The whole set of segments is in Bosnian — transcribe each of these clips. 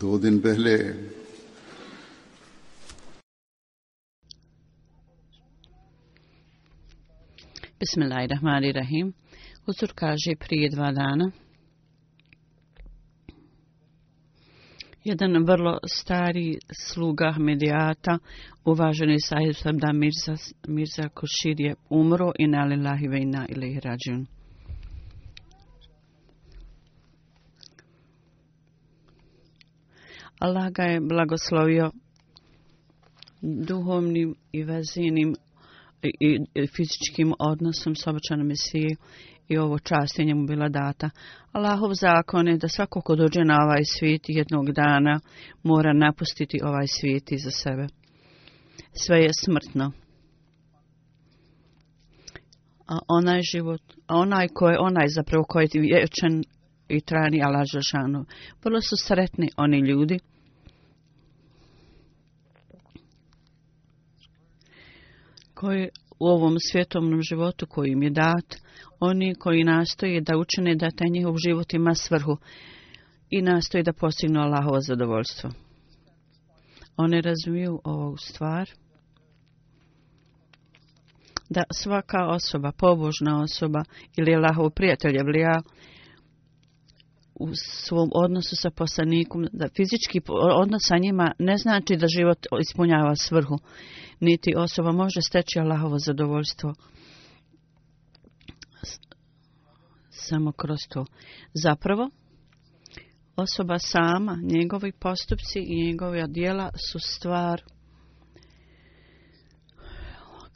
دو دن پہلے بسم اللہ الرحمن الرحیم حضور کاجے پری دو دانا jedan vrlo stari sluga medijata, uvaženi sahib Sabda Mirza, Mirza Košir je umro i nalilahi vejna ili rađun. Allah ga je blagoslovio duhovnim i vezinim i fizičkim odnosom s obačanom misiji i ovo čast je njemu bila data. Allahov zakon je da svako ko dođe na ovaj svijet jednog dana mora napustiti ovaj svijet iza sebe. Sve je smrtno. A onaj život, a onaj ko je onaj zapravo koji je vječan i trani Alađešanu. Vrlo su sretni oni ljudi koji u ovom svjetovnom životu koji im je dat, oni koji nastoje da učine da taj njihov život ima svrhu i nastoje da postignu Allahovo zadovoljstvo. Oni razumiju ovu stvar da svaka osoba, pobožna osoba ili Allahov prijatelj je vlijao u svom odnosu sa poslanikom, da fizički odnos sa njima ne znači da život ispunjava svrhu, niti osoba može steći Allahovo zadovoljstvo samo kroz to. Zapravo, osoba sama, njegovi postupci i njegove djela su stvar uh,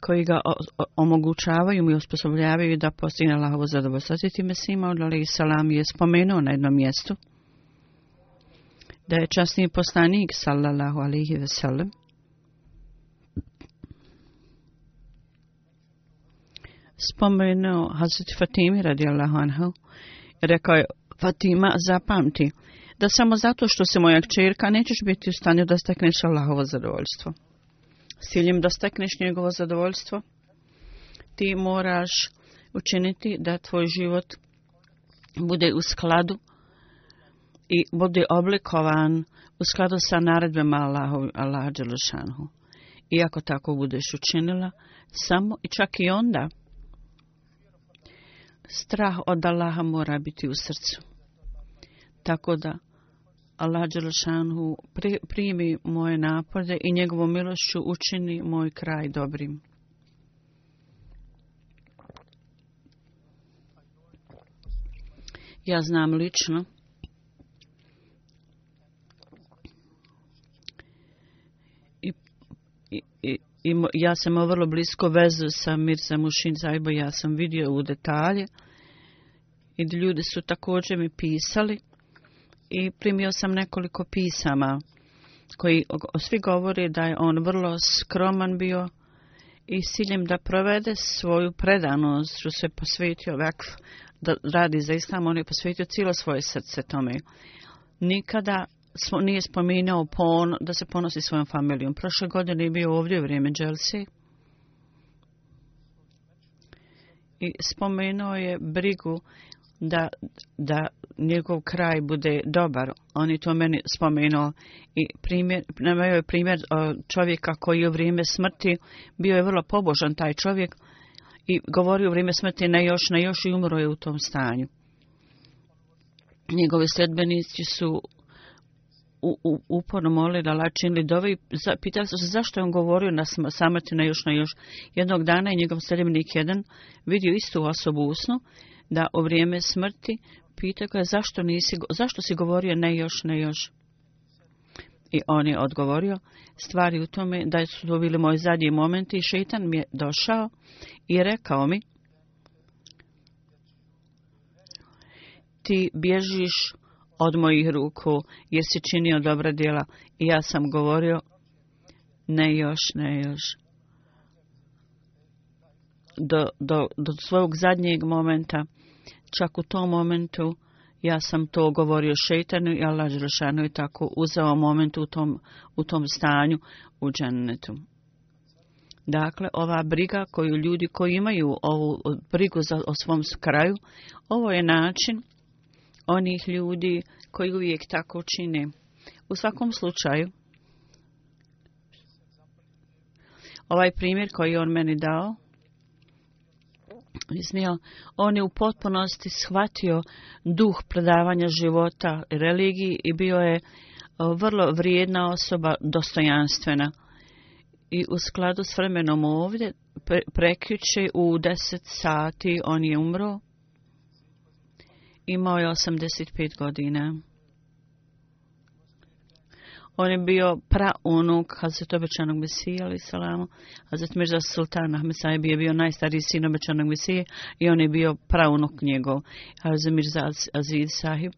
koji ga o, o, omogućavaju i osposobljavaju da postigne Allahovo zadovoljstvo. Sve time svima od Ali Salam je spomenuo na jednom mjestu da je časni poslanik sallallahu alihi veselam spomenuo Hazret Fatimi radijallahu anhu i rekao je Fatima zapamti da samo zato što se moja čerka nećeš biti u stanju da stekneš Allahovo zadovoljstvo s ciljem da stekneš njegovo zadovoljstvo, ti moraš učiniti da tvoj život bude u skladu i bude oblikovan u skladu sa naredbama Allahu Allah Đelešanhu. Iako tako budeš učinila, samo i čak i onda, strah od Allaha mora biti u srcu. Tako da, Allah Đelšanhu pri, primi moje napade i njegovom milošću učini moj kraj dobrim. Ja znam lično i, i, i ja sam vrlo blisko vezu sa Mirza Mušin Zajbo, ja sam vidio u detalje i ljudi su također mi pisali i primio sam nekoliko pisama koji svi govori da je on vrlo skroman bio i siljem da provede svoju predanost što se posvetio vekf da radi za islam, on je posvetio cijelo svoje srce tome. Nikada smo, nije spominjao pon, da se ponosi svojom familijom. Prošle godine je bio ovdje u vrijeme Jelsi. I spomenuo je brigu da, da njegov kraj bude dobar. On je to meni spomenuo. I primjer, namajao je primjer čovjeka koji u vrijeme smrti bio je vrlo pobožan taj čovjek i govori u vrijeme smrti na još, na još i umro je u tom stanju. Njegove sredbenici su u, u, uporno molili da lačinili dove i za, pitali su se zašto je on govorio na sm, samrti na još, na još. Jednog dana je njegov sredbenik jedan vidio istu osobu u snu da o vrijeme smrti pita ga zašto, nisi, zašto si govorio ne još, ne još. I on je odgovorio stvari u tome da su to bili moji zadnji momenti i šeitan mi je došao i rekao mi ti bježiš od mojih ruku jer si činio dobra djela i ja sam govorio ne još, ne još. Do, do, do svog zadnjeg momenta čak u tom momentu ja sam to govorio šeitanu i Allah Đerašanu je tako uzao moment u tom, u tom stanju u džennetu. Dakle, ova briga koju ljudi koji imaju ovu brigu za, o svom kraju, ovo je način onih ljudi koji uvijek tako čine. U svakom slučaju, ovaj primjer koji on meni dao, Ismijel, on je u potpunosti shvatio duh predavanja života i religiji i bio je e, vrlo vrijedna osoba, dostojanstvena. I u skladu s vremenom ovdje, pre, prekjuče u 10 sati on je umro. Imao je 85 godina on je bio praunuk Hazreti Obećanog Mesije, ali salamu. Hazreti Mirza Sultan Ahmed Sahib je bio najstariji sin Obećanog Mesije i on je bio praunuk njegov. Hazreti Mirza Aziz Sahib,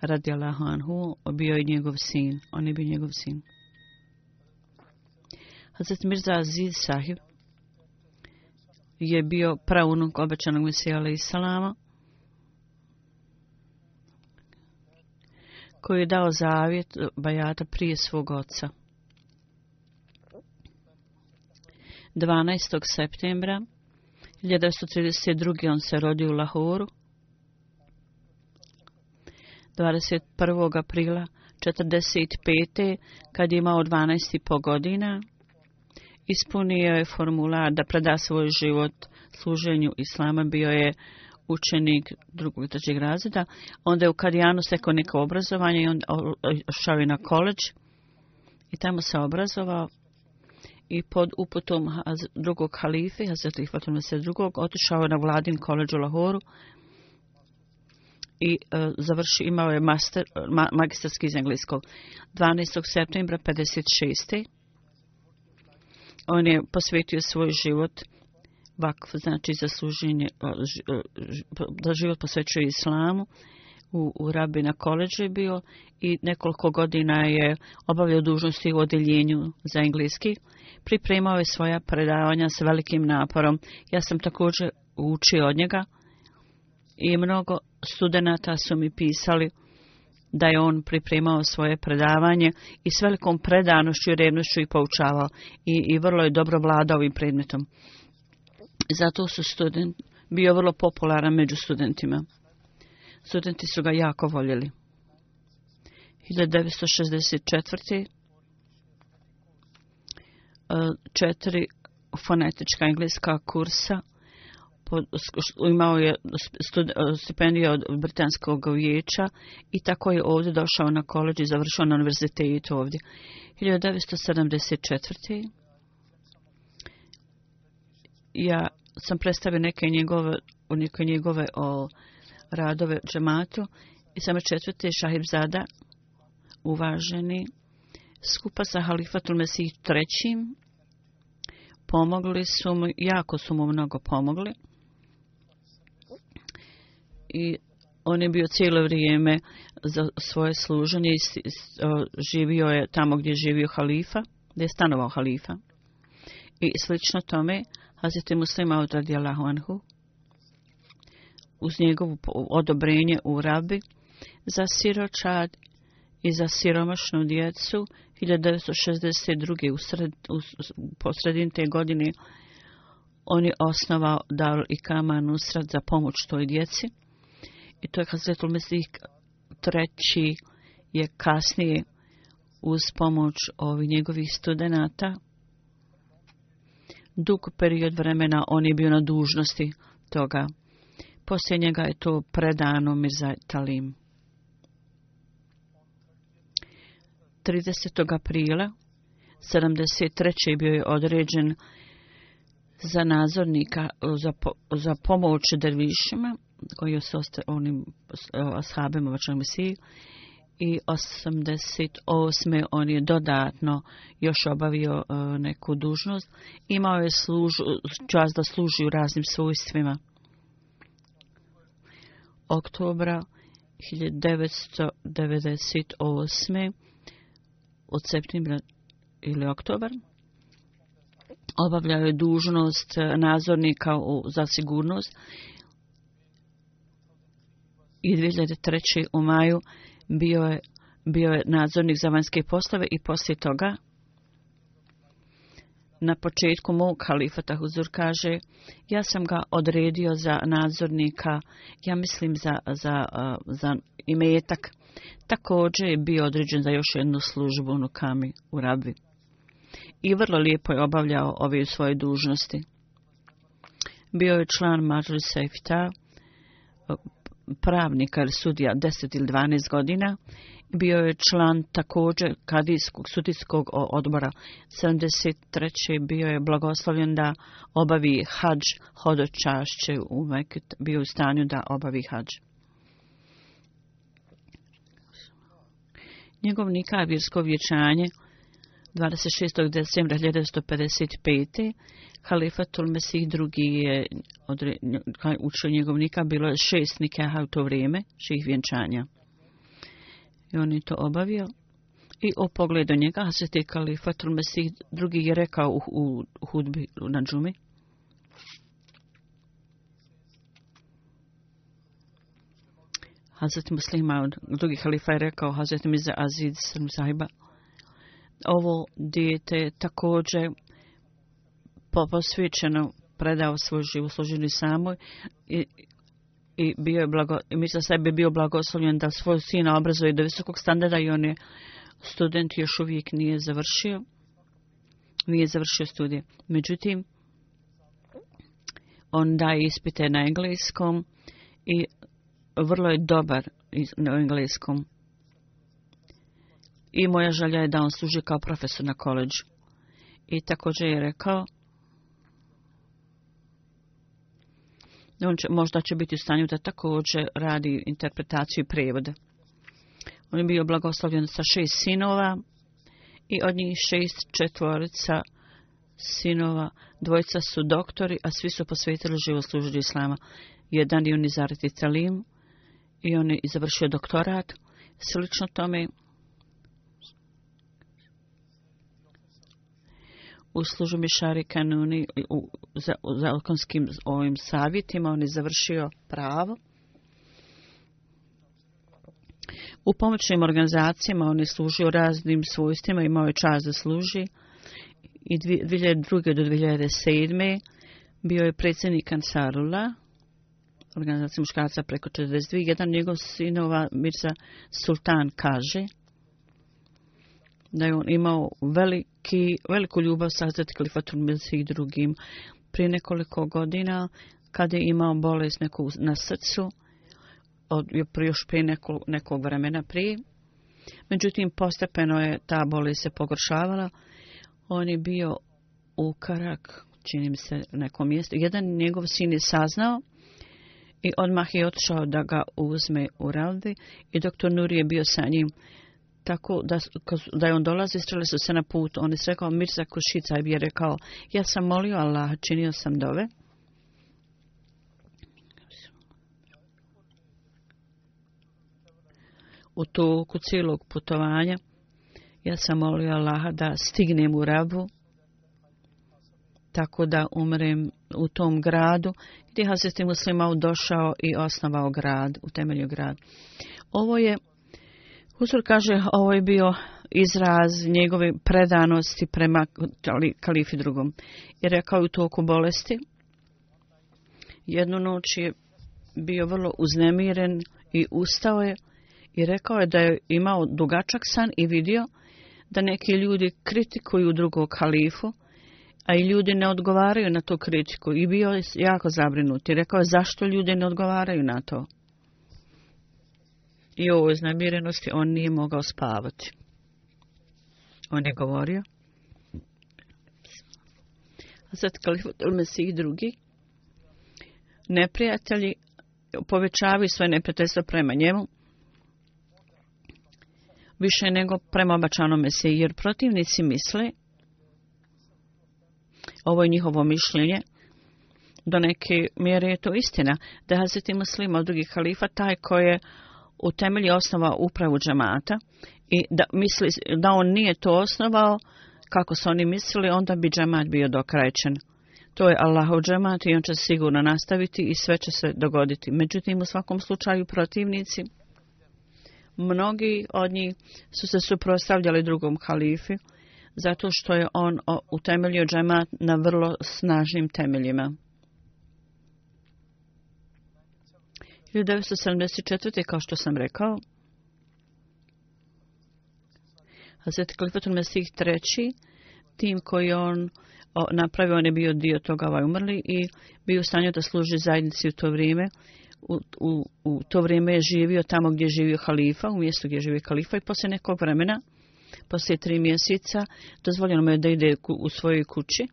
radi Allahu Anhu, bio je njegov sin. On je bio njegov sin. Hazreti Mirza Aziz Sahib je bio praunuk Obećanog Mesije, ali salamu. koji je dao zavjet Bajata prije svog oca. 12. septembra 1932. on se rodio u Lahoru. 21. aprila 1945. kad je imao 12,5 godina, ispunio je formular da preda svoj život služenju islama, bio je uh, učenik drugog i trećeg razreda. Onda je u Karijanu stekao neko obrazovanje i on šao je na koleđ i tamo se obrazovao i pod uputom drugog halife, Hazreti Fatima se drugog, otišao je na vladin koleđ u Lahoru i e, završi, imao je master, ma, magistarski iz engleskog. 12. septembra 56. On je posvetio svoj život učenik vakf, znači za služenje, pa, da život posvećuje islamu. U, u Rabina koleđu je bio i nekoliko godina je obavljao dužnosti u odeljenju za engleski. Pripremao je svoja predavanja s velikim naporom. Ja sam također učio od njega i mnogo studenta su mi pisali da je on pripremao svoje predavanje i s velikom predanošću i revnošću i poučavao i, i vrlo je dobro vladao ovim predmetom. Zato su student bio vrlo popularan među studentima. Studenti su ga jako voljeli. 1964. E, četiri fonetička engleska kursa imao je e, stipendiju od Britanskog vijeća i tako je ovdje došao na koleđ i završao na univerzitetu ovdje. 1974 ja sam predstavio neke njegove, neke njegove o radove džematu i sam četvrte Šahib Zada, uvaženi, skupa sa Halifatul Mesih trećim, pomogli su mu, jako su mu mnogo pomogli. I on je bio cijelo vrijeme za svoje služenje i živio je tamo gdje je živio halifa, gdje je stanovao halifa. I slično tome, Hazreti Muslima od radijallahu anhu uz njegovu odobrenje u rabi za siročad i za siromašnu djecu 1962. U sred, u, u, u, posredin te godine on je osnovao Darul i Kaman usrad za pomoć toj djeci. I to je Hazretul Mesih treći je kasnije uz pomoć ovih njegovih studenata dug period vremena on je bio na dužnosti toga. Poslije njega je to predano Mirza Talim. 30. aprila 73. bio je određen za nazornika za, po, za pomoć dervišima koji su ostali onim eh, ashabima vačnog mesiju i 88. on je dodatno još obavio e, neku dužnost. Imao je služ, čas da služi u raznim svojstvima. Oktobra 1998. od septembra ili oktobar obavljao je dužnost nadzornika u, za sigurnost i 2003. u maju bio je, bio je nadzornik za vanjske poslove i poslije toga, na početku mu kalifa Tahuzur kaže, ja sam ga odredio za nadzornika, ja mislim za, za, za imetak. Također je bio određen za još jednu službu u Nukami u Rabi. I vrlo lijepo je obavljao ove svoje dužnosti. Bio je član Mađlisa Efta, pravnika ili sudija 10 ili 12 godina. Bio je član također Kadijskog sudijskog odbora 73. Bio je blagoslovljen da obavi hađ hodočašće u Meket. Bio u stanju da obavi hađ. Njegov nikavirsko vječanje 26. decembra 1955. Halifatul Mesih II. je odre, učio njegovnika, bilo je šest nikaha u to vrijeme, ših vjenčanja. I on je to obavio. I o pogledu njega, Hasreti Kalifatul Mesih II. je rekao u, u, u hudbi na džumi. Hazreti Muslima, drugi halifa je rekao, Hazreti Miza Aziz, sahiba, ovo dijete također posvećeno predao svoj život služenju samoj i, i bio je blago, i mislim sebi bio blagoslovljen da svoj sina obrazuje do visokog standarda i on je student još uvijek nije završio nije završio studije. Međutim, on daje ispite na engleskom i vrlo je dobar na engleskom i moja želja je da on služi kao profesor na koleđu. I također je rekao, da on će, možda će biti u stanju da također radi interpretaciju i prevode. On je bio blagoslovljen sa šest sinova i od njih šest četvorica sinova. Dvojca su doktori, a svi su posvetili život služenju islama. Jedan je Unizar Titalim i on je završio doktorat. Slično tome je uslužu Mišari Kanuni u, za, u zakonskim ovim savjetima. On je završio pravo. U pomoćnim organizacijama on je služio raznim svojstvima, imao je čas da služi. I 2002. do 2007. bio je predsjednik Kansarula, organizacija muškarca preko 42. Jedan njegov sinova Mirza Sultan kaže, da je on imao veliki, veliku ljubav sa Hazreti Kalifatul Mesih drugim. Prije nekoliko godina, kada je imao bolest neku na srcu, od, još prije neko, nekog vremena prije, međutim postepeno je ta bolest se pogoršavala, on je bio u karak, čini mi se, neko mjesto. Jedan njegov sin je saznao i odmah je otišao da ga uzme u Raldi i doktor Nuri je bio sa njim tako da, da je on dolazi, strele su se na put. On je srekao Mirza Kušica i je rekao, ja sam molio Allah, činio sam dove. U toku cijelog putovanja, ja sam molio Allaha da stignem u rabu, tako da umrem u tom gradu gdje Hazreti Muslimov došao i osnovao grad, u temelju grad. Ovo je Husur kaže ovo je bio izraz njegove predanosti prema kalifi drugom. I rekao je u toku bolesti. Jednu noć je bio vrlo uznemiren i ustao je i rekao je da je imao dugačak san i vidio da neki ljudi kritikuju drugog kalifu, a i ljudi ne odgovaraju na tu kritiku. I bio je jako zabrinut i rekao je zašto ljudi ne odgovaraju na to i u ovoj znamirenosti on nije mogao spavati. On je govorio. A sad Kalifatul Mesih drugi. Neprijatelji povećavaju svoje neprijateljstvo prema njemu. Više nego prema obačanom Mesih. Jer protivnici misle, ovo je njihovo mišljenje, do neke mjere je to istina, da Hazreti Muslim od drugih halifa, taj koji je uh, u temelji osnova upravu džemata i da, misli, da on nije to osnovao, kako su oni mislili, onda bi džemat bio dokrećen. To je Allahov džemat i on će sigurno nastaviti i sve će se dogoditi. Međutim, u svakom slučaju protivnici, mnogi od njih su se suprostavljali drugom halifi, zato što je on utemeljio džemat na vrlo snažnim temeljima. 1974. kao što sam rekao, Hazreti Klifatun Mesih treći, tim koji on o, napravio, on je bio dio toga ovaj umrli i bio u stanju da služi zajednici u to vrijeme. U, u, u to vrijeme je živio tamo gdje je živio halifa, u mjestu gdje je živio halifa i poslije nekog vremena, poslije tri mjeseca, dozvoljeno mu je da ide u svojoj kući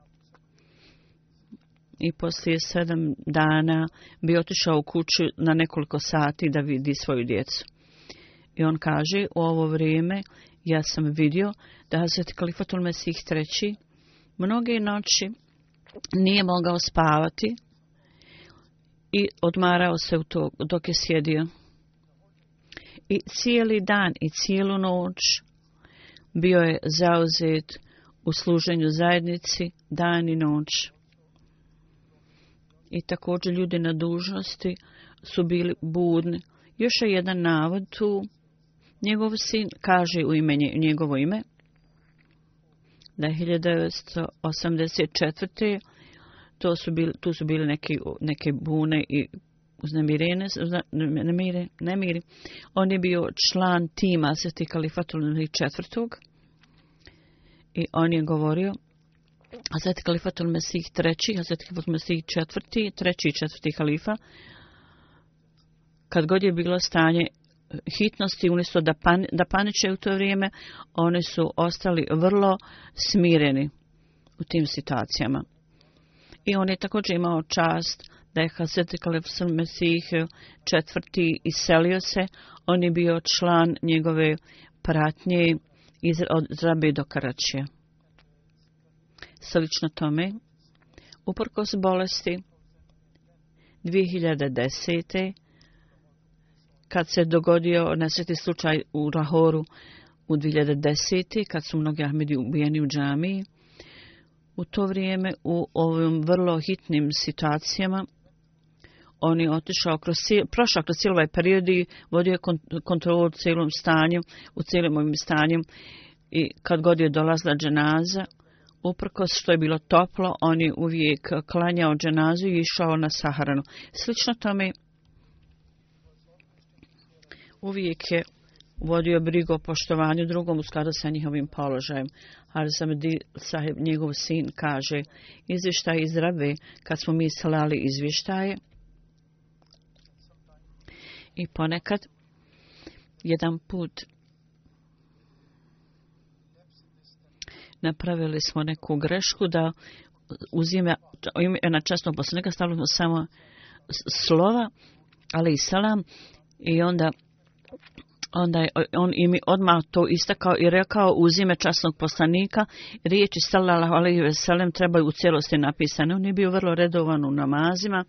i poslije sedam dana bi otišao u kuću na nekoliko sati da vidi svoju djecu. I on kaže, u ovo vrijeme ja sam vidio da Hazret Kalifatul Mesih treći mnoge noći nije mogao spavati i odmarao se u to dok je sjedio. I cijeli dan i cijelu noć bio je zauzet u služenju zajednici dan i noć i također ljudi na dužnosti su bili budni. Još je jedan navod tu. Njegov sin kaže u ime njegovo ime da je 1984. To su bili, tu su bili neki, neke bune i uznemirene, nemire, nemiri. On je bio član tima Sveti Kalifatulnih četvrtog i on je govorio Hazreti Kalifat al-Mesih treći, Hazreti Kalifat al-Mesih četvrti, treći i četvrti kalifa, kad god je bilo stanje hitnosti, unisto da, pan, da paniče u to vrijeme, oni su ostali vrlo smireni u tim situacijama. I on je također imao čast da je Hazreti Kalifat al-Mesih četvrti iselio se, on je bio član njegove pratnje iz, od Zrabe do Karačija. Slično tome, uprkos bolesti, 2010. kad se dogodio neseti slučaj u Lahoru u 2010. kad su mnogi Ahmedi ubijeni u džamiji, u to vrijeme u ovim vrlo hitnim situacijama on je otišao kroz, prošao kroz cijelo ovaj period i vodio je kontrolu u cijelom stanju, u cijelom ovim stanju i kad god je dolazila dženaza, Uprkos što je bilo toplo, on je uvijek klanjao dženazu i išao na Saharanu. Slično tome, uvijek je vodio brigo o poštovanju drugom u skladu sa njihovim položajem. Ali sam sahib, njegov sin kaže, izvještaj iz Rabe, kad smo mi slali izvještaje, i ponekad, jedan put napravili smo neku grešku da uzime ime na časnog poslanika stavljamo samo slova ali i salam i onda onda je, on i mi odmah to istakao i rekao uzime časnog poslanika riječi sallallahu alejhi ve sellem trebaju u cijelosti napisane on je bio vrlo redovan u namazima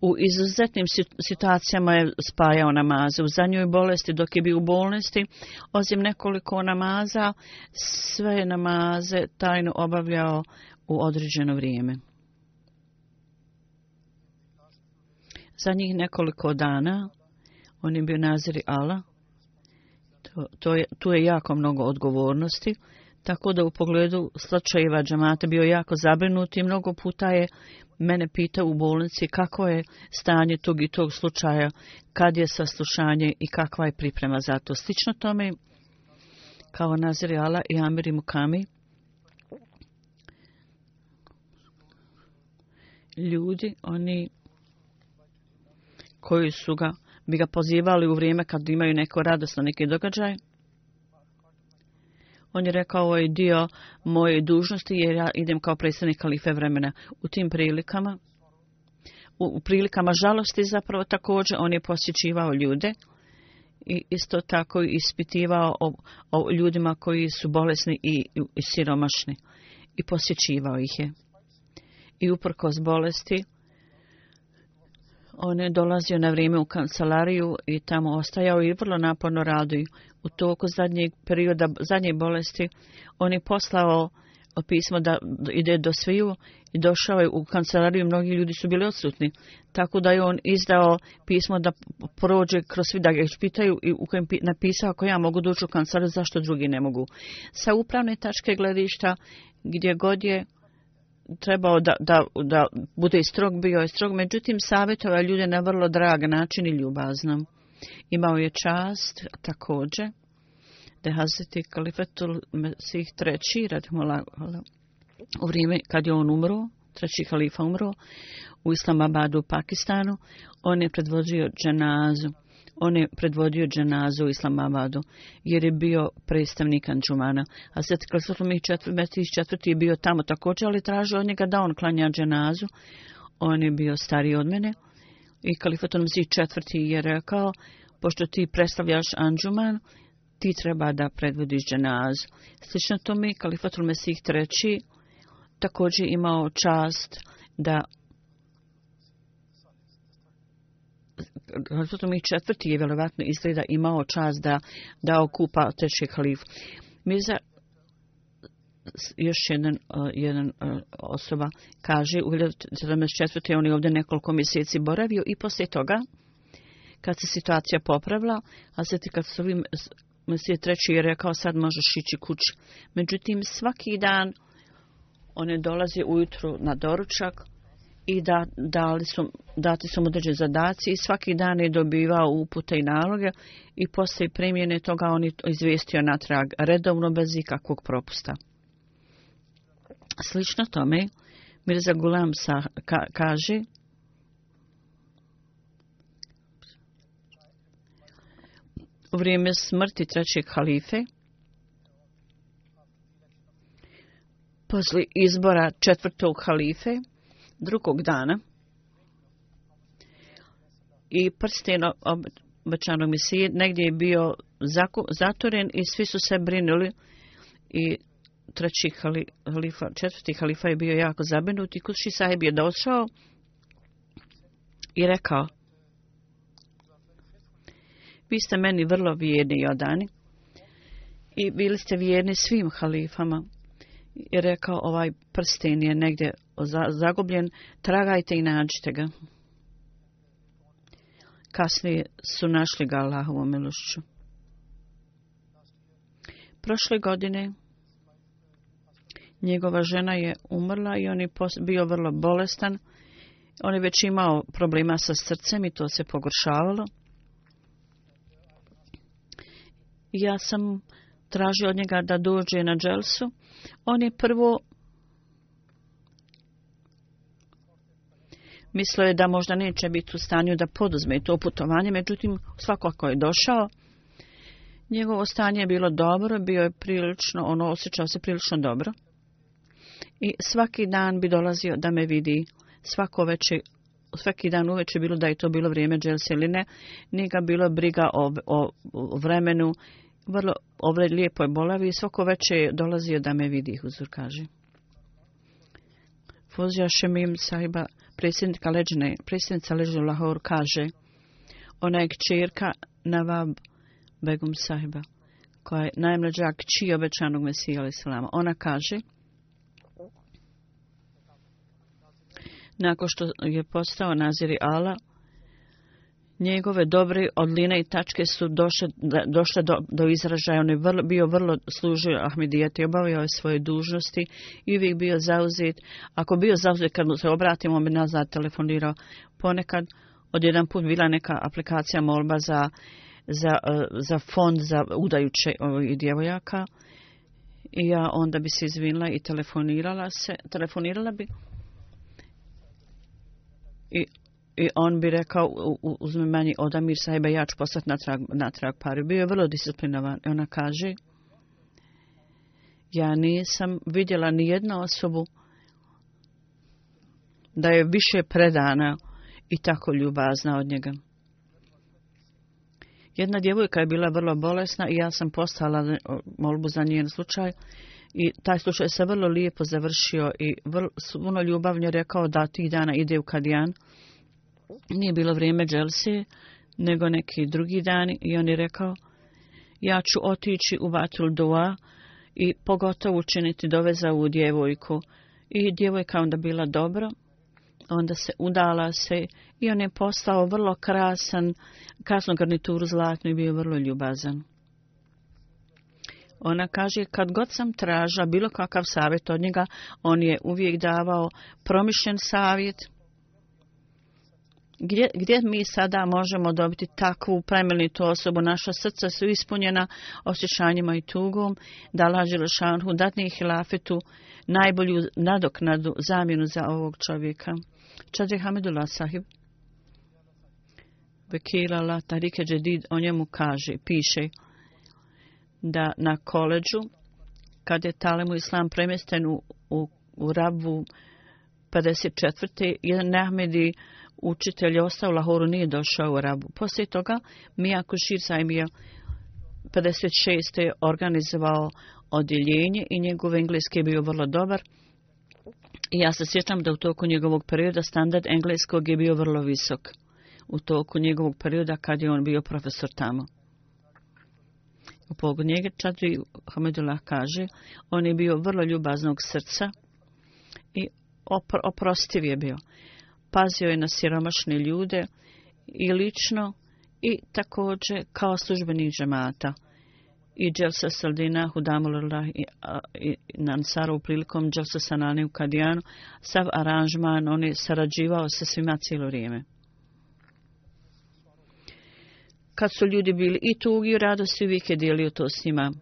U izuzetnim situacijama je spajao namaze. U zadnjoj bolesti, dok je bio u bolnosti, ozim nekoliko namaza, sve je namaze tajno obavljao u određeno vrijeme. Za njih nekoliko dana, on je bio naziri Allah, to, to je, tu je jako mnogo odgovornosti, tako da u pogledu slačajeva džamata bio jako zabrinut i mnogo puta je mene pitao u bolnici kako je stanje tog i tog slučaja, kad je saslušanje i kakva je priprema za to. Slično tome kao Nazir Jala i Amir i Mukami, ljudi, oni koji su ga, bi ga pozivali u vrijeme kad imaju neko radosno neki događaj, On je rekao, ovo je dio moje dužnosti jer ja idem kao predstavnik kalife vremena. U tim prilikama, u, u prilikama žalosti zapravo također, on je posjećivao ljude i isto tako ispitivao o, o ljudima koji su bolesni i, i, i siromašni i posjećivao ih je. I uprkos bolesti, on je dolazio na vrijeme u kancelariju i tamo ostajao i vrlo naporno radio u toku zadnjeg perioda, zadnje bolesti, on je poslao eh, pismo da ide do sviju i došao je u kancelariju. Mnogi ljudi su bili odsutni. Tako da je on izdao pismo da prođe kroz svi da ga ispitaju i u kojem napisao ako ja mogu doći u kancelariju, zašto drugi ne mogu. Sa upravne tačke gledišta, gdje god je trebao da, da, da bude strog, bio je strog. Međutim, savjetova ljude na vrlo drag način i ljubazno. Imao je čast takođe da Hazreti Kalifatul Mesih treći, radimo u vrijeme kad je on umro, treći halifa umro, u Islamabadu u Pakistanu, on je predvođio dženazu. On je predvodio dženazu u Islamabadu, jer je bio predstavnik Anđumana. A sveti Kalifatul Mesih četvrti je bio tamo također, ali tražio od njega da on klanja dženazu. On je bio stariji od mene. I kalifatun vizir četvrti je rekao, pošto ti predstavljaš Anđuman, ti treba da predvodiš dženaz. Slično to mi kalifatul Mesih treći također imao čast da kalifatul Mesih četvrti je vjerovatno izgleda imao čast da da okupa teški kalif. Mi za još jedan, uh, jedan uh, osoba kaže, u 1974. je on je ovdje nekoliko mjeseci boravio i poslije toga, kad se situacija popravila, a sad kad se ovim mjeseci treći je rekao, sad možeš ići kuć. Međutim, svaki dan one dolaze ujutru na doručak i da, dali su, dati su mu određen zadaci i svaki dan je dobivao upute i naloge i poslije primjene toga on je izvestio natrag redovno bez ikakvog propusta. Slično tome, Mirza Gulam sa, ka, kaže, u vrijeme smrti trećeg halife, posle izbora četvrtog halife, drugog dana, i prsten obećano mi si, negdje je bio zaku, zatoren i svi su se brinuli i treći halifa, četvrti halifa je bio jako zabenut i Kutši sahib je došao i rekao Vi ste meni vrlo vjerni i odani i bili ste vjerni svim halifama. I rekao ovaj prsten je negdje zagubljen, tragajte i nađite ga. Kasnije su našli ga Allahovu milušću. Prošle godine Njegova žena je umrla i on je bio vrlo bolestan. On je već imao problema sa srcem i to se pogoršavalo. Ja sam tražio od njega da dođe na dželsu. On je prvo mislio je da možda neće biti u stanju da poduzme to putovanje. Međutim, svako ko je došao, njegovo stanje je bilo dobro, bio je prilično, ono osjećao se prilično dobro i svaki dan bi dolazio da me vidi svako veče svaki dan uveče bilo da je to bilo vrijeme dželse ili ne njega bilo briga o, o, o vremenu vrlo ovre lijepo je bolavi i svako veče je dolazio da me vidi huzur kaže Fuzija Šemim sahiba predsjednika Leđine predsjednica Leđine Lahor kaže ona je kćerka Navab begum sahiba koja je najmlađa kći obećanog Mesija Ali Ona kaže, nakon što je postao naziri Ala, njegove dobre odline i tačke su došle, došle do, do izražaja. On je vrlo, bio vrlo služio Ahmedijeti, obavio je svoje dužnosti i uvijek bio zauzet. Ako bio zauzet, kad mu se obratimo, on bi nazad telefonirao ponekad. Od jedan put bila neka aplikacija molba za, za, e, za fond za udajuće ovih djevojaka. I ja onda bi se izvinila i telefonirala se. Telefonirala bi... I, I on bi rekao, uzmi meni odamir sajbe, ja ću poslati natrag, natrag pari. Bio je vrlo disciplinovan. I ona kaže, ja nisam vidjela ni jednu osobu da je više predana i tako ljubazna od njega. Jedna djevojka je bila vrlo bolesna i ja sam postala molbu za njen slučaj. I taj slučaj se vrlo lijepo završio i vrlo, svuno ljubavnje rekao da tih dana ide u Kadijan. Nije bilo vrijeme Dželsije, nego neki drugi dani i on je rekao ja ću otići u Vatul Dua i pogotovo učiniti dove za ovu djevojku. I djevojka onda bila dobro, onda se udala se i on je postao vrlo krasan, kasnu garnituru zlatnu i bio vrlo ljubazan. Ona kaže, kad god sam traža bilo kakav savjet od njega, on je uvijek davao promišljen savjet. Gdje, gdje mi sada možemo dobiti takvu premilnitu osobu? Naša srca su ispunjena osjećanjima i tugom. Dala Đelešanhu datni hilafetu najbolju nadoknadu zamjenu za ovog čovjeka. Čadri Hamidullah sahib. Bekila la tarike džedid o njemu kaže, piše, piše, da na koleđu, kad je Talemu Islam premjesten u, u, u Rabu 54. jedan Nehmedi učitelj je ostao u Lahoru, nije došao u Rabu. Poslije toga Mija Kušir Sajmi je 56. organizovao odjeljenje i njegov engleski je bio vrlo dobar. I ja se sjećam da u toku njegovog perioda standard engleskog je bio vrlo visok. U toku njegovog perioda kad je on bio profesor tamo u pogod njega. Čatvi Hamedullah kaže, on je bio vrlo ljubaznog srca i opr oprostiv je bio. Pazio je na siromašne ljude i lično i takođe kao službenih džemata. I Dželsa Saldina, Hudamulullah i, i Nansara u prilikom Dželsa Sanani u Kadijanu, sav aranžman, on je sarađivao sa svima cijelo vrijeme kad su ljudi bili i tugi i radosti, uvijek je dijelio to s njima.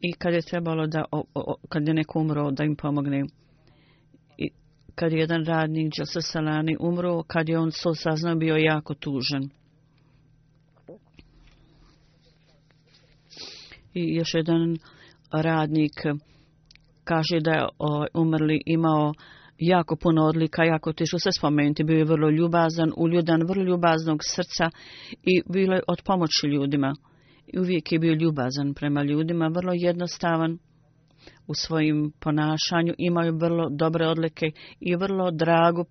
I kad je trebalo da, o, o, kad je neko umro, da im pomogne. I kad je jedan radnik, Đelsa Salani, umro, kad je on to saznao, bio jako tužen. I još jedan radnik kaže da je o, umrli imao jako puno odlika, jako tišu se spomenuti, bio je vrlo ljubazan, uljudan, vrlo ljubaznog srca i bilo je od pomoći ljudima. I uvijek je bio ljubazan prema ljudima, vrlo jednostavan u svojim ponašanju, imaju vrlo dobre odlike i vrlo dragu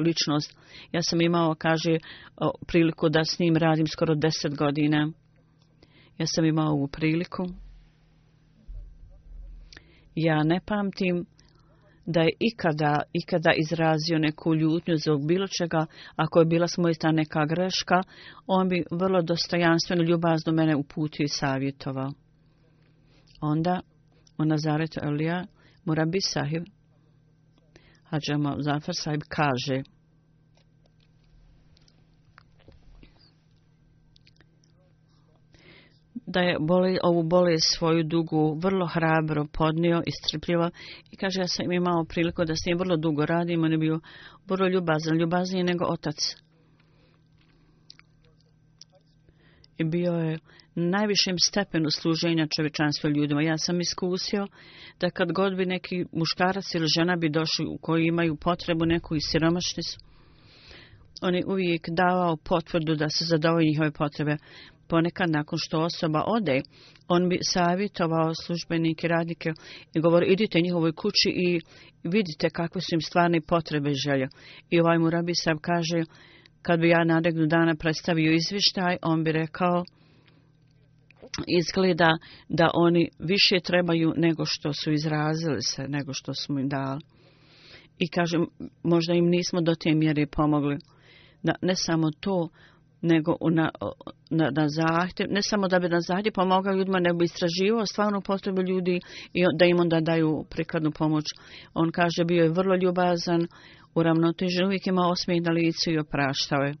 ličnost. Ja sam imao, kaže, priliku da s njim radim skoro deset godina. Ja sam imao ovu priliku. Ja ne pamtim da je ikada, ikada izrazio neku ljutnju zbog bilo čega, ako je bila smojta neka greška, on bi vrlo dostojanstveno ljubazno mene uputio i savjetovao. Onda, u Nazaretu Elija, Murabi sahib, Hadžama Zafar sahib, kaže... da je boli, ovu bolest svoju dugu vrlo hrabro podnio i strpljivo. I kaže, ja sam imao priliku da s njim vrlo dugo radim, on je bio vrlo ljubazan, ljubazniji nego otac. I bio je najvišem stepenu služenja čovečanstva ljudima. Ja sam iskusio da kad god bi neki muškarac ili žena bi došli u koji imaju potrebu neku i siromašni su, on je uvijek davao potvrdu da se zadovolji njihove potrebe. Ponekad nakon što osoba ode, on bi savjetovao službenike, radnike i govori idite njihovoj kući i vidite kakve su im stvarne potrebe i želje. I ovaj mu rabi sam kaže, kad bi ja naregnu dana predstavio izvištaj, on bi rekao izgleda da oni više trebaju nego što su izrazili se, nego što smo im dali. I kažem, možda im nismo do te mjere pomogli na, ne samo to, nego na, na, na zahtjev, ne samo da bi na zahtjev pomogao ljudima, nego bi istraživao stvarno potrebe ljudi i da im onda daju prikladnu pomoć. On kaže, bio je vrlo ljubazan, uravnotežen, uvijek imao osmijeh na licu i opraštao je.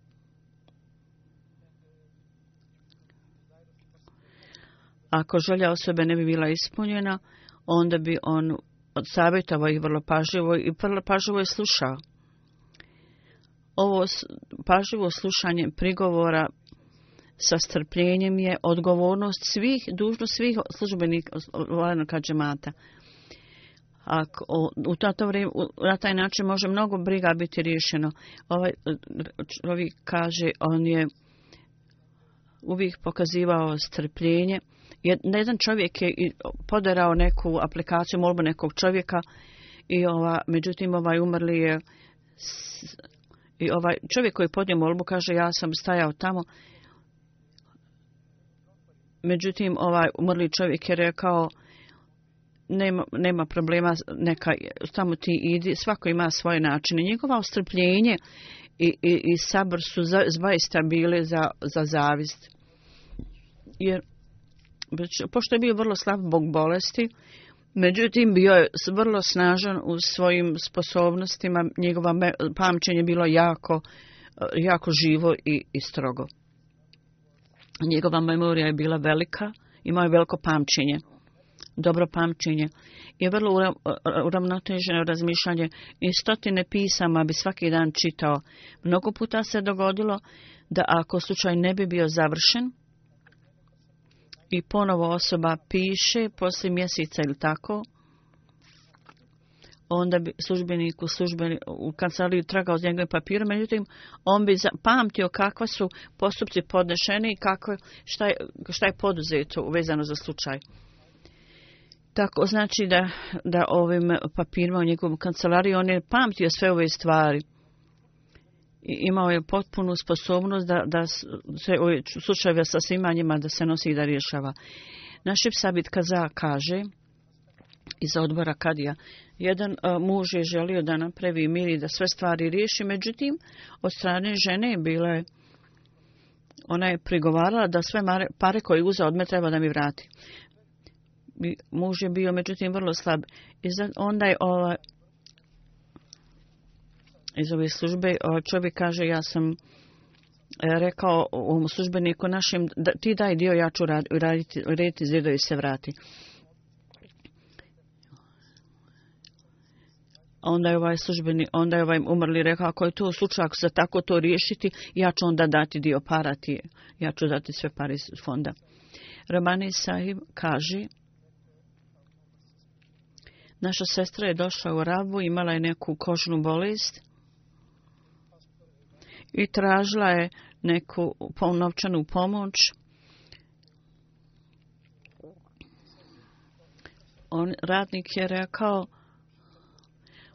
Ako želja osobe ne bi bila ispunjena, onda bi on od savjetova ih vrlo pažljivo i vrlo pažljivo je slušao ovo pažljivo slušanje prigovora sa strpljenjem je odgovornost svih, dužnost svih službenih vladanog kađemata. Ako, u, ta to vrijeme, na taj način može mnogo briga biti riješeno. Ovaj čovjek kaže, on je uvijek pokazivao strpljenje. Jed, jedan čovjek je poderao neku aplikaciju, molbu nekog čovjeka, i ova, međutim ovaj umrli je I ovaj čovjek koji podnio molbu kaže ja sam stajao tamo. Međutim, ovaj umrli čovjek je rekao nema, nema problema, neka tamo ti idi, svako ima svoje načine. Njegova ostrpljenje i, i, i sabr su za, zbaista bile za, za zavist. Jer, pošto je bio vrlo slab bog bolesti, uh, Međutim, bio je vrlo snažan u svojim sposobnostima. Njegova pamćenje bilo jako, eh, jako živo i, i strogo. Njegova memorija je bila velika. Imao je veliko pamćenje. Dobro pamćenje. I vrlo eh, uravnoteženo razmišljanje. I stotine pisama bi svaki dan čitao. Mnogo puta se dogodilo da ako slučaj ne bi bio završen, i ponovo osoba piše poslije mjeseca ili tako, onda bi službenik u, službeni, u kancelariju tragao za njegovim papirom, međutim, on bi pamtio kakva su postupci podnešeni i kako, šta, je, šta je poduzeto uvezano za slučaj. Tako znači da, da ovim papirima u njegovom kancelariju on je pamtio sve ove stvari imao je potpunu sposobnost da, da se slučajeva sa svima njima da se nosi i da rješava. Naš Ipsabit Kaza kaže iz odbora Kadija, jedan a, e, muž je želio da napravi mir i da sve stvari riješi, međutim, od strane žene je bila je Ona je prigovarala da sve mare, pare koje uze od me treba da mi vrati. Muž je bio, međutim, vrlo slab. I onda je ova, iz ove službe. Čovjek kaže, ja sam e, rekao ovom službeniku našem, da, ti daj dio, ja ću raditi, raditi zidu i se vrati. onda je ovaj službeni, onda je ovaj umrli rekao, ako je to slučaj, ako se tako to riješiti, ja ću onda dati dio para ti, ja ću dati sve pare iz fonda. Ramani Sahib kaže, naša sestra je došla u Rabu, imala je neku kožnu bolest, i tražila je neku novčanu pomoć. On, radnik je rekao,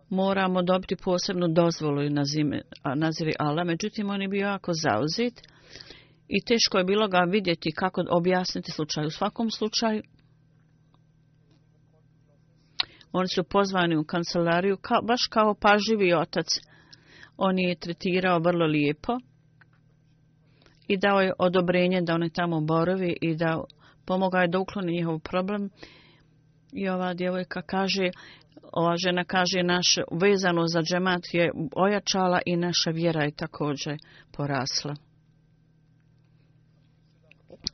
moramo dobiti posebnu dozvolu na zime, naziri Allah. Međutim, on je bio jako zauzit i teško je bilo ga vidjeti kako objasniti slučaj. U svakom slučaju, oni su pozvani u kancelariju, ka, baš kao paživi otac on je tretirao vrlo lijepo i dao je odobrenje da one tamo borovi i da pomoga je da ukloni njihov problem. I ova djevojka kaže, ova žena kaže, naš vezano za džemat je ojačala i naša vjera je također porasla.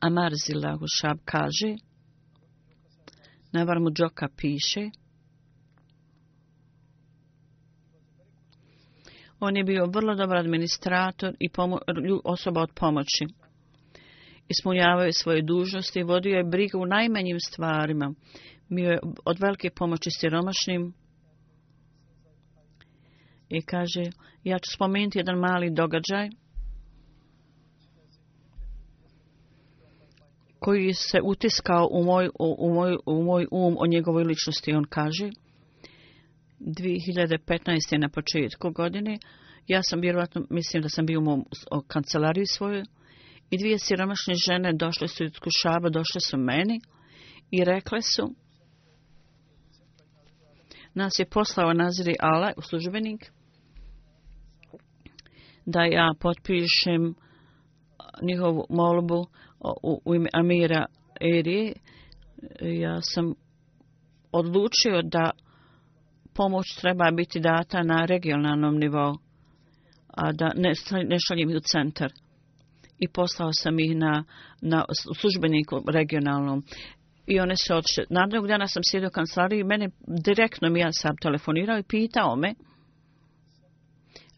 Amar Zilagušab kaže, Navar Muđoka piše, On je bio vrlo dobar administrator i osoba od pomoći. Ispunjavao je svoje dužnosti i vodio je brigu u najmanjim stvarima. Bio je od velike pomoći siromašnim. I kaže, ja ću spomenuti jedan mali događaj. koji se utiskao u moj, u, u moj, u moj um o njegovoj ličnosti. On kaže, 2015. na početku godine, ja sam vjerovatno, mislim da sam bio u mom o kancelariji svojoj, i dvije siromašne žene došle su iz Kušaba, došle su meni i rekle su, nas je poslao Naziri Ala, u službenik, da ja potpišem njihovu molbu u, u ime Amira Erije. Ja sam odlučio da pomoć treba biti data na regionalnom nivou, a da ne, ne šaljem ih u centar. I poslao sam ih na, na službeniku regionalnom. I one se odšle. Nadnog dana sam sjedio u kancelariji i mene direktno mi ja sam telefonirao i pitao me.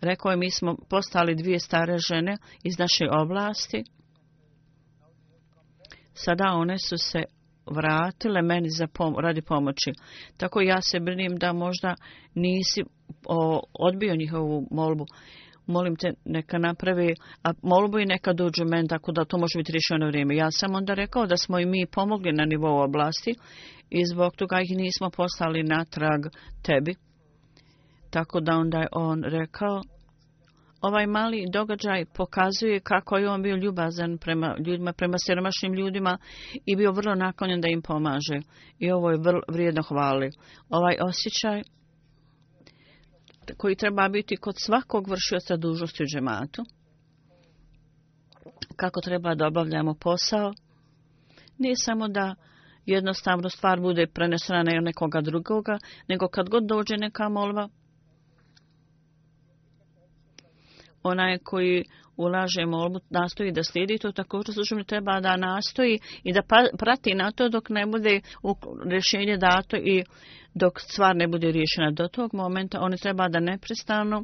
Rekao je mi smo postali dvije stare žene iz naše oblasti. Sada one su se vratile meni za pom radi pomoći. Tako ja se brinim da možda nisi o, odbio njihovu molbu. Molim te neka napravi a molbu i neka dođu meni tako da to može biti rješeno vrijeme. Ja sam onda rekao da smo i mi pomogli na nivou oblasti i zbog toga ih nismo poslali natrag tebi. Tako da onda je on rekao ovaj mali događaj pokazuje kako je on bio ljubazan prema ljudima, prema siromašnim ljudima i bio vrlo naklonjen da im pomaže. I ovo je vrlo vrijedno hvali. Ovaj osjećaj koji treba biti kod svakog vršioca dužnosti u džematu, kako treba da obavljamo posao, nije samo da jednostavno stvar bude prenesena na nekoga drugoga, nego kad god dođe neka molba, onaj koji ulaže molbu, nastoji da slijedi to također služba mi treba da nastoji i da pa, prati na to dok ne bude rješenje dato i dok stvar ne bude rješena do tog momenta, oni treba da neprestano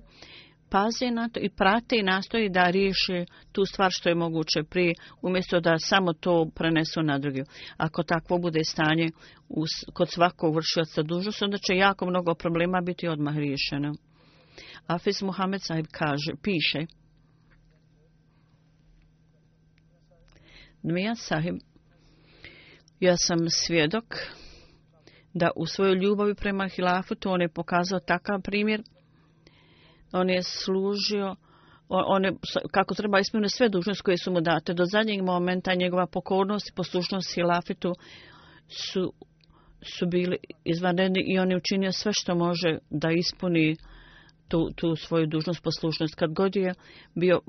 paze na to i prate i nastoji da riješe tu stvar što je moguće pri umjesto da samo to prenesu na drugi. Ako takvo bude stanje uz, kod svakog vršioca dužnosti, onda će jako mnogo problema biti odmah riješeno. Afis Muhammed Saib kaže, piše Nmija Sahib, ja sam svjedok da u svojoj ljubavi prema hilafutu on je pokazao takav primjer. On je služio on je, kako treba ispunio sve dužnost koje su mu date do zadnjeg momenta njegova pokornost i poslušnost hilafitu su su bili izvanredni i on je učinio sve što može da ispuni uh, tu, tu svoju dužnost, poslušnost. Kad god je bio,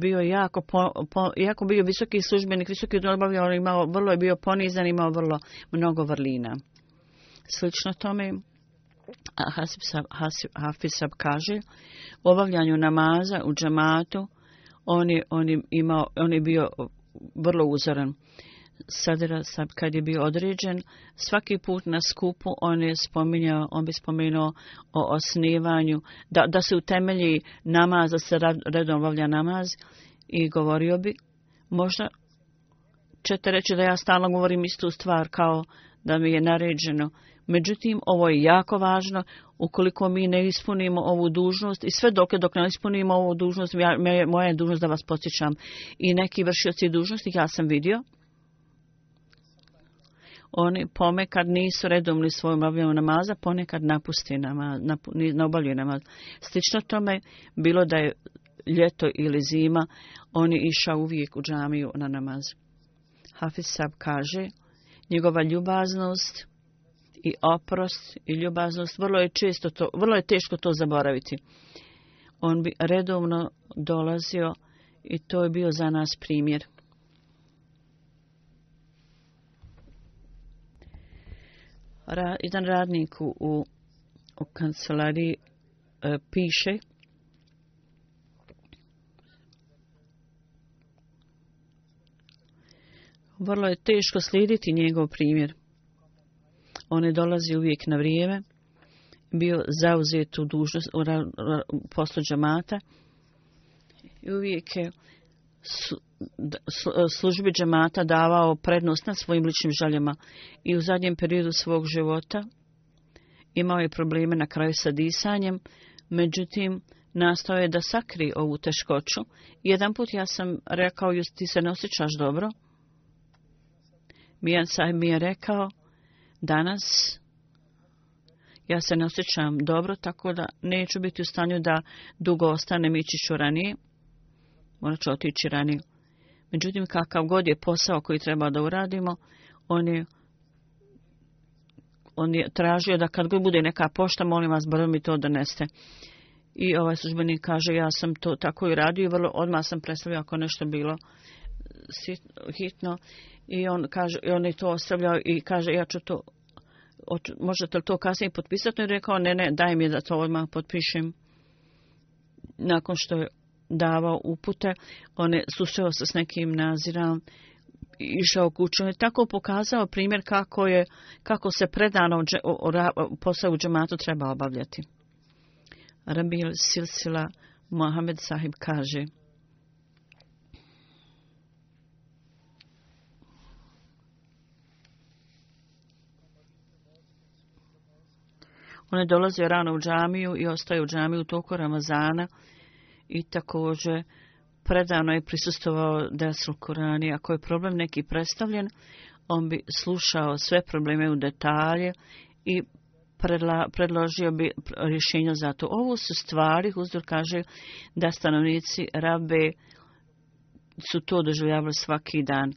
bio jako, po, po, jako bio visoki službenik, visoki odobavlja, on imao, vrlo je bio ponizan, imao vrlo mnogo vrlina. Slično tome, Hasib, Hasib, Hafiz Sab kaže, u obavljanju namaza u džamatu, on je, on je, imao, on je bio vrlo uzoran. Uh, Sadra sad kad je bio određen, svaki put na skupu on je spominjao, on bi spomenuo o osnivanju, da, da se utemelji namaz, da se redom obavlja namaz i govorio bi, možda ćete reći da ja stalno govorim istu stvar kao da mi je naređeno. Međutim, ovo je jako važno, ukoliko mi ne ispunimo ovu dužnost i sve dok, dok ne ispunimo ovu dužnost, ja, moja je dužnost da vas posjećam. I neki vršioci dužnosti, ja sam vidio, oni pomekad nisu redomili svoju obavljanju namaza, ponekad napusti namaz, nap, ne obavljaju namaz. Slično tome, bilo da je ljeto ili zima, oni išao uvijek u džamiju na namaz. Hafiz Sab kaže, njegova ljubaznost i oprost i ljubaznost, vrlo je, često to, vrlo je teško to zaboraviti. On bi redovno dolazio i to je bio za nas primjer. ra, jedan radnik u, u kancelariji e, piše vrlo je teško slijediti njegov primjer on je dolazi uvijek na vrijeme bio zauzet u dužnost u, u poslu džamata i uvijek je su, E, službi džemata davao prednost nad svojim ličnim željama i u zadnjem periodu svog života imao je probleme na kraju sa disanjem, međutim nastao je da sakri ovu teškoću. Jedan put ja sam rekao, ti se ne osjećaš dobro? Mijan sahib mi je rekao, danas ja se ne osjećam dobro, tako da neću biti u stanju da dugo ostanem ići ću ranije. Morat ću otići ranije. Međutim, kakav god je posao koji treba da uradimo, on je, on je tražio da kad god bude neka pošta, molim vas, bar mi to doneste. I ovaj službenik kaže, ja sam to tako i radio i vrlo odmah sam predstavio ako nešto bilo sit, hitno. I on, kaže, I on je to ostavljao i kaže, ja ću to, od, možete li to kasnije potpisati? I rekao, ne, ne, daj mi da to odmah potpišem. Nakon što je davao upute, on je susreo se s nekim nazirom, išao kuću. On je tako pokazao primjer kako je kako se predano posao u džematu treba obavljati. Rabil Silsila Mohamed Sahib kaže On je dolazio rano u džamiju i ostaje u džamiju toko Ramazana i također predano je prisustovao Desul Kurani. Ako je problem neki predstavljen, on bi slušao sve probleme u detalje i predla, predložio bi rješenje za to. Ovo su stvari, Huzdur kaže, da stanovnici rabe su to doživljavali svaki dan. Uh,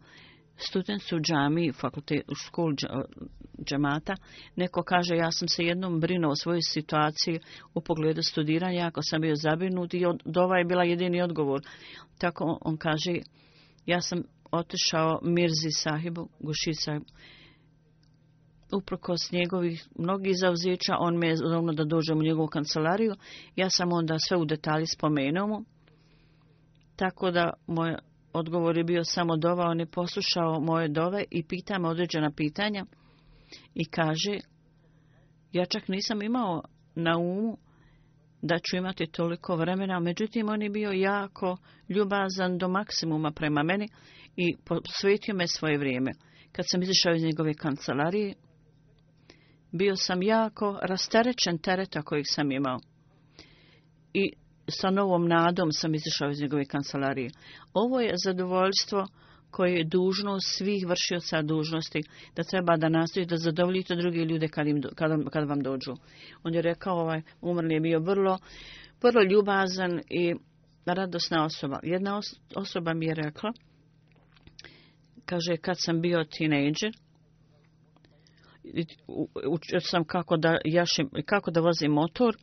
student su u džami, fakulte, u school džamata, neko kaže ja sam se jednom brinuo o svojoj situaciji u pogledu studiranja, ako sam bio zabrinut i od ova je bila jedini odgovor. Tako on kaže, ja sam otišao Mirzi sahibu, Guši sahibu, uprkos njegovih mnogih zauzeća, on me je zovno da dođem u njegovu kancelariju. Ja sam onda sve u detalji spomenuo mu. Tako da moja odgovor je bio samo dova, on je poslušao moje dove i pita me određena pitanja i kaže, ja čak nisam imao na umu da ću imati toliko vremena, međutim on je bio jako ljubazan do maksimuma prema meni i posvetio me svoje vrijeme. Kad sam izišao iz njegove kancelarije, bio sam jako rasterečen tereta kojeg sam imao. I sa novom nadom sam izišao iz njegove kancelarije. Ovo je zadovoljstvo koje je dužno svih vršioca dužnosti da treba da nastoji da zadovoljite druge ljude kad, im, kad, kad vam dođu. On je rekao, ovaj, umrli je bio vrlo, vrlo ljubazan i radosna osoba. Jedna os osoba mi je rekla, kaže, kad sam bio tinejdžer, učio sam kako da, jašim, kako da vozim motor,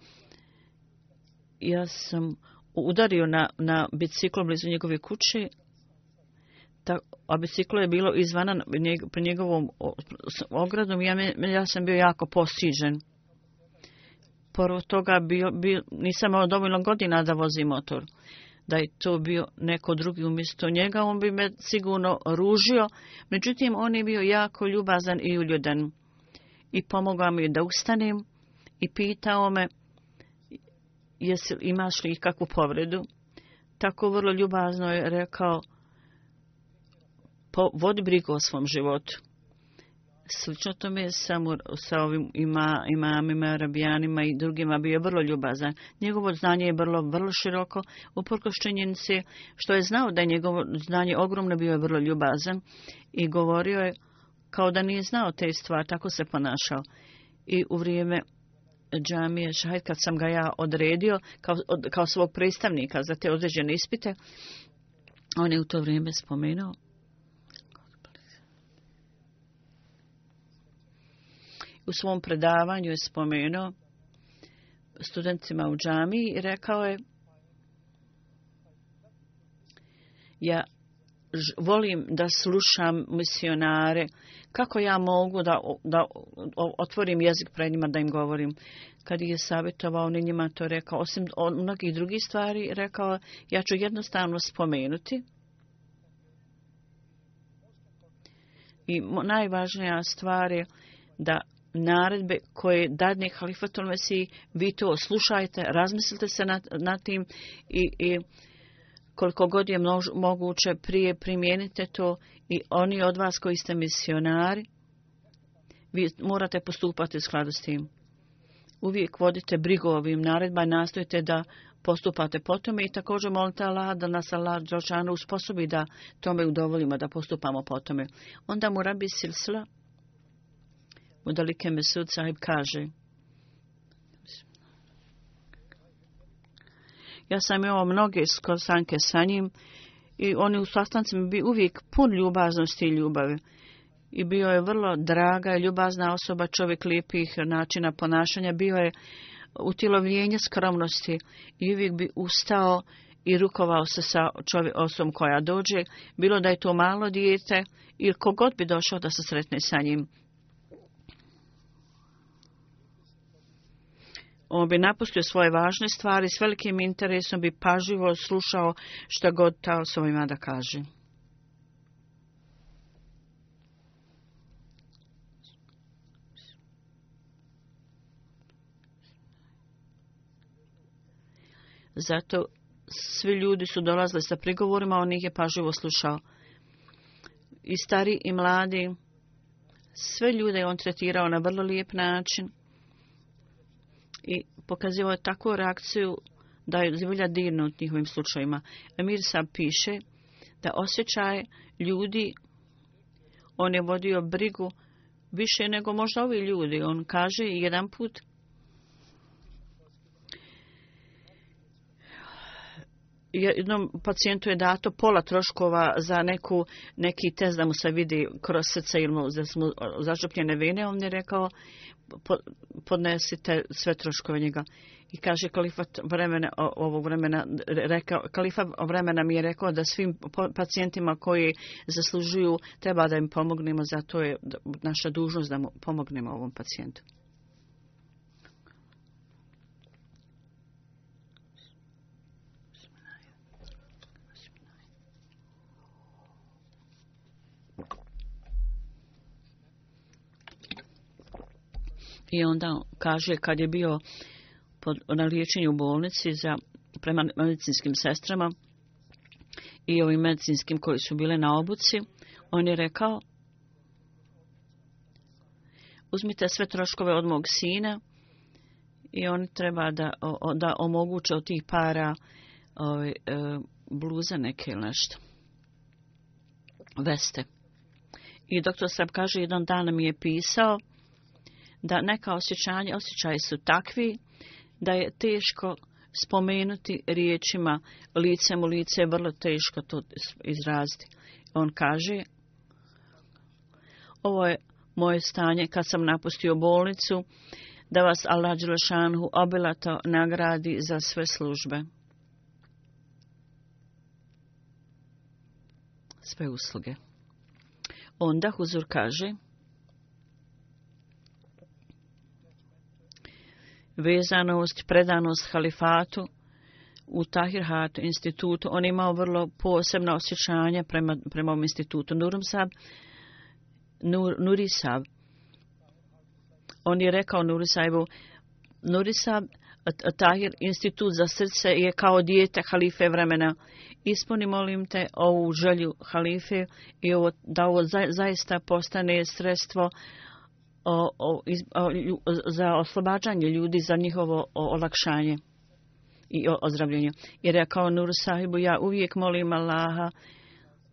ja sam udario na, na biciklo blizu njegove kuće, ta, a biciklo je bilo izvana njeg, pri njegovom ogradom i ja, me, ja sam bio jako posiđen. Prvo toga bio, bio, nisam imao dovoljno godina da vozi motor. Da je to bio neko drugi umjesto njega, on bi me sigurno ružio. Međutim, on je bio jako ljubazan i uljuden. I pomogao mi da ustanem i pitao me, jesi, imaš li ikakvu povredu? Tako vrlo ljubazno je rekao, po, vodi brigu o svom životu. Slično to je sa, sa ovim ima, imamima, rabijanima i drugima bio vrlo ljubazan. Njegovo znanje je vrlo, vrlo široko, uporko ščenjenice, što je znao da je njegovo znanje ogromno bio je vrlo ljubazan i govorio je kao da nije znao te stvari, tako se ponašao. I u vrijeme džamije Šahid, kad sam ga ja odredio kao, od, kao svog predstavnika za te određene ispite, on je u to vrijeme spomenuo u svom predavanju je spomenuo studentima u džami i rekao je ja volim da slušam misionare uh, kako ja mogu da, da otvorim jezik pre njima da im govorim. Kad je savjetovao, on njima to rekao. Osim mnogih drugih stvari, rekao, ja ću jednostavno spomenuti. I najvažnija stvar je da naredbe koje dadne halifatul mesiji, vi to slušajte, razmislite se na, na tim i, i koliko god je množ, moguće prije primijenite to i oni od vas koji ste misionari, vi morate postupati u skladu s tim. Uvijek vodite brigu ovim naredba i nastojite da postupate po tome i također molite Allah da nas Allah Đošanu usposobi da tome udovolimo, da postupamo po tome. Onda mu rabi silsla, mudalike mesud sahib kaže, Ja sam imao mnoge skosanke sa njim i oni u sastancima bi uvijek pun ljubaznosti i ljubavi. I bio je vrlo draga i ljubazna osoba, čovjek lijepih načina ponašanja. Bio je utilovljenje skromnosti i uvijek bi ustao i rukovao se sa čovjek, osobom koja dođe. Bilo da je to malo dijete ili kogod bi došao da se sretne sa njim. on bi napustio svoje važne stvari, s velikim interesom bi paživo slušao šta god ta osoba ima da kaže. Zato svi ljudi su dolazili sa prigovorima, on ih je paživo slušao. I stari i mladi, sve ljude je on tretirao na vrlo lijep način i pokazivao je takvu reakciju da je zemlja dirna u njihovim slučajima. Emir sam piše da osjećaj ljudi, on je vodio brigu više nego možda ovi ljudi. On kaže jedan put jednom pacijentu je dato pola troškova za neku, neki test da mu se vidi kroz srce ili mu, da su mu zažupljene vene. On je rekao, podnesite sve troškove njega. I kaže kalifat vremena, ovog vremena, reka, kalifat vremena mi je rekao da svim pacijentima koji zaslužuju treba da im pomognemo, zato je naša dužnost da mu pomognemo ovom pacijentu. I onda kaže kad je bio pod, na liječenju u bolnici za, prema medicinskim sestrama i ovim medicinskim koji su bile na obuci, on je rekao uzmite sve troškove od mog sina i oni treba da, o, da omoguće od tih para ove, ovaj, e, bluze neke ili nešto. Veste. I doktor Srab kaže, jedan dan mi je pisao da neka osjećanja, osjećaje su takvi da je teško spomenuti riječima licem u lice, vrlo teško to izraziti. On kaže, ovo je moje stanje kad sam napustio bolnicu, da vas Allah Đelešanhu obilato nagradi za sve službe. Sve usluge. Onda Huzur kaže, vezanost, predanost halifatu u Tahirhat institutu. On imao vrlo posebna osjećanja prema, prema ovom institutu. Nurumsab, Nur, Nurisab, on je rekao Nurisabu, Nurisab, Tahir institut za srce je kao dijete halife vremena. Ispuni molim te ovu želju halife i ovo, da ovo za, zaista postane sredstvo uh, o, o, iz, o, lju, za oslobađanje ljudi, za njihovo o, olakšanje i o, ozdravljenje. I rekao Nur sahibu, ja uvijek molim Allaha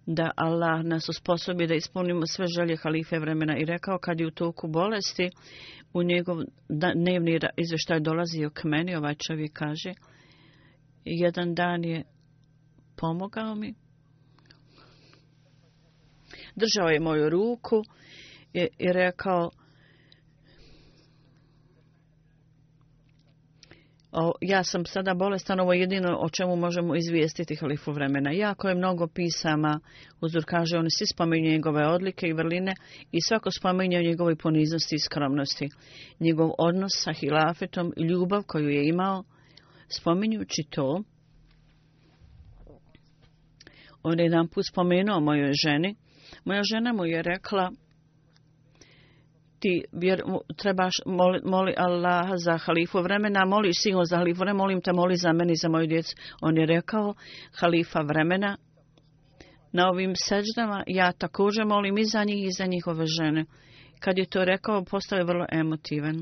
da Allah nas osposobi da ispunimo sve želje halife vremena. I rekao kad je u toku bolesti, u njegov dnevni izveštaj dolazi k meni, ovaj čovjek kaže, jedan dan je pomogao mi, držao je moju ruku i, i rekao, O, ja sam sada bolestan, ovo je jedino o čemu možemo izvijestiti halifu vremena. Jako je mnogo pisama, uzur kaže, oni svi spominju njegove odlike i vrline i svako spominje o njegovoj poniznosti i skromnosti. Njegov odnos sa hilafetom i ljubav koju je imao, spominjući to, on je jedan put spomenuo mojoj ženi. Moja žena mu je rekla, ti vjer, trebaš moli, moli Allaha za halifu vremena, moliš sigurno za halifu vremena, molim te, moli za meni, za moju djecu. On je rekao, halifa vremena, na ovim seđdama, ja također molim i za njih i za njihove žene. Kad je to rekao, postao je vrlo emotivan.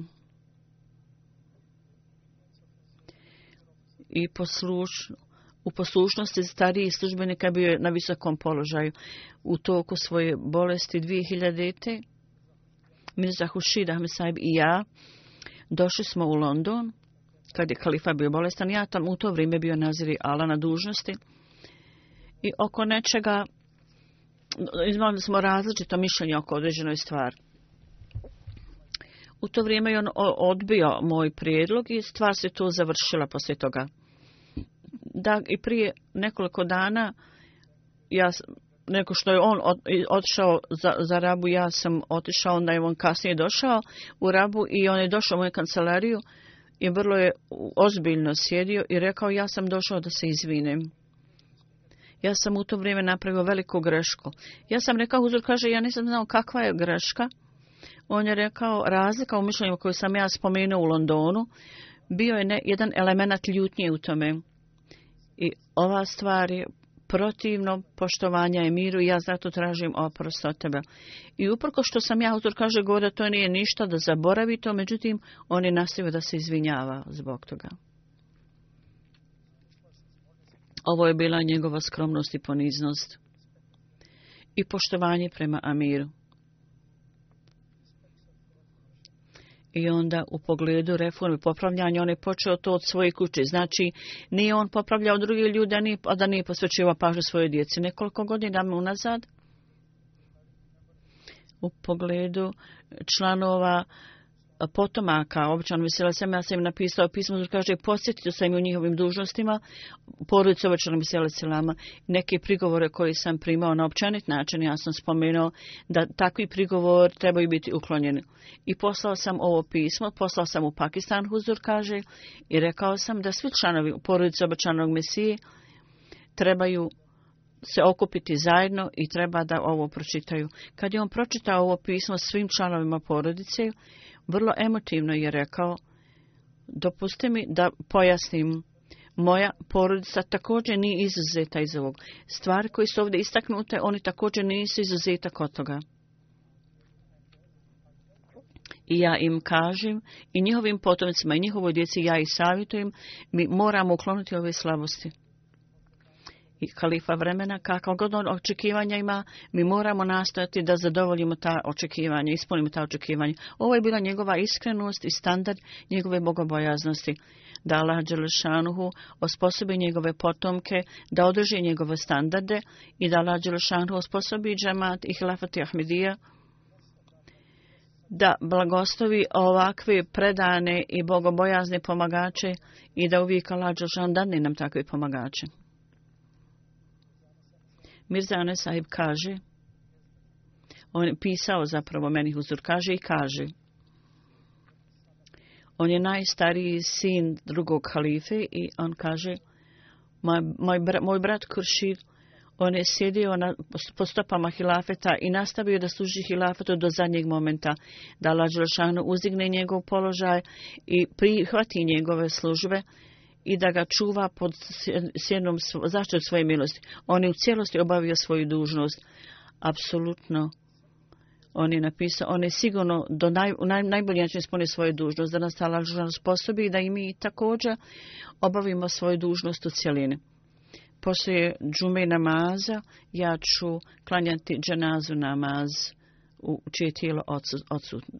I posluš, u poslušnosti stariji službenika bio je na visokom položaju. U toku svoje bolesti 2000. Mirza Hushid Ahmed Saib i ja došli smo u London kad je kalifa bio bolestan. Ja tam u to vrijeme bio naziri Ala na dužnosti i oko nečega imali smo različito mišljenje oko određenoj stvari. U to vrijeme je on odbio moj prijedlog i stvar se tu završila poslije toga. Da, i prije nekoliko dana ja neko što je on ot, otišao za, za rabu, ja sam otišao, onda je on kasnije došao u rabu i on je došao u moju kancelariju i vrlo je ozbiljno sjedio i rekao ja sam došao da se izvinem. Ja sam u to vrijeme napravio veliku grešku. Ja sam rekao, uzor kaže, ja nisam znao kakva je greška. On je rekao, razlika u mišljenju koju sam ja spomenuo u Londonu, bio je ne, jedan element ljutnje u tome. I ova stvar je protivno poštovanja i miru ja zato tražim oprost od tebe. I uprko što sam ja, autor kaže govore, to nije ništa da zaboravi to, međutim, on je nastavio da se izvinjava zbog toga. Ovo je bila njegova skromnost i poniznost i poštovanje prema Amiru. I onda u pogledu reforme popravljanja on je počeo to od svoje kuće. Znači, nije on popravljao druge ljude, a, nije, a da nije posvećivao pažnju svoje djece nekoliko godina dame unazad. U pogledu članova uh, potomaka, običan misila sam, ja sam im napisao pismo, zato kaže, posjetio sam u njihovim dužnostima, porodice običan misila silama, neke prigovore koji sam primao na općanit način, ja sam spomenuo da takvi prigovor trebaju biti uklonjeni. I poslao sam ovo pismo, poslao sam u Pakistan, huzur kaže, i rekao sam da svi članovi porodice običanog misije trebaju se okupiti zajedno i treba da ovo pročitaju. Kad je on pročitao ovo pismo svim članovima porodice, vrlo emotivno je rekao, dopuste mi da pojasnim, moja porodica također nije izuzeta iz ovog. Stvari koje su ovdje istaknute, oni također nisu izuzeta kod toga. I ja im kažem, i njihovim potomicima, i njihovoj djeci, ja ih savjetujem, mi moramo ukloniti ove slabosti i kalifa vremena, kakav god očekivanja ima, mi moramo nastojati da zadovoljimo ta očekivanja, ispunimo ta očekivanja. Ovo je bila njegova iskrenost i standard njegove bogobojaznosti, da Allah Đelešanuhu osposobi njegove potomke, da održi njegove standarde i da Allah Đelešanuhu osposobi džemat i hilafat i ahmedija, da blagostovi ovakve predane i bogobojazne pomagače i da uvijek Allah Đelešanuhu dani nam takve pomagače. Mirzane sahib kaže, on je pisao zapravo meni huzur, kaže i kaže, on je najstariji sin drugog halife i on kaže, moj, moj, bra, moj brat Kuršir, on je sjedio na, po stopama hilafeta i nastavio da služi hilafetu do zadnjeg momenta, da Lađelšanu uzigne njegov položaj i prihvati njegove službe, i da ga čuva pod sjenom zaštitu svoje milosti. On je u cijelosti obavio svoju dužnost. Apsolutno. On je napisao, on je sigurno do naj, u naj, najbolji način ispunio svoju dužnost, da nas ta lažna sposobi i da i mi također obavimo svoju dužnost u cijelini. Poslije džume namaza, ja ću klanjati džanazu namaz u čije tijelo odsutno.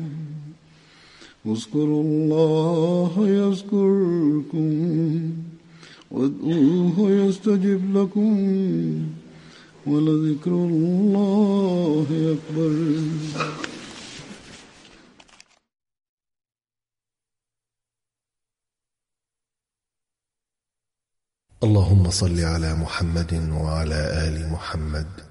واذكروا الله يذكركم وادعوه يستجب لكم ولذكر الله أكبر اللهم صل على محمد وعلى ال محمد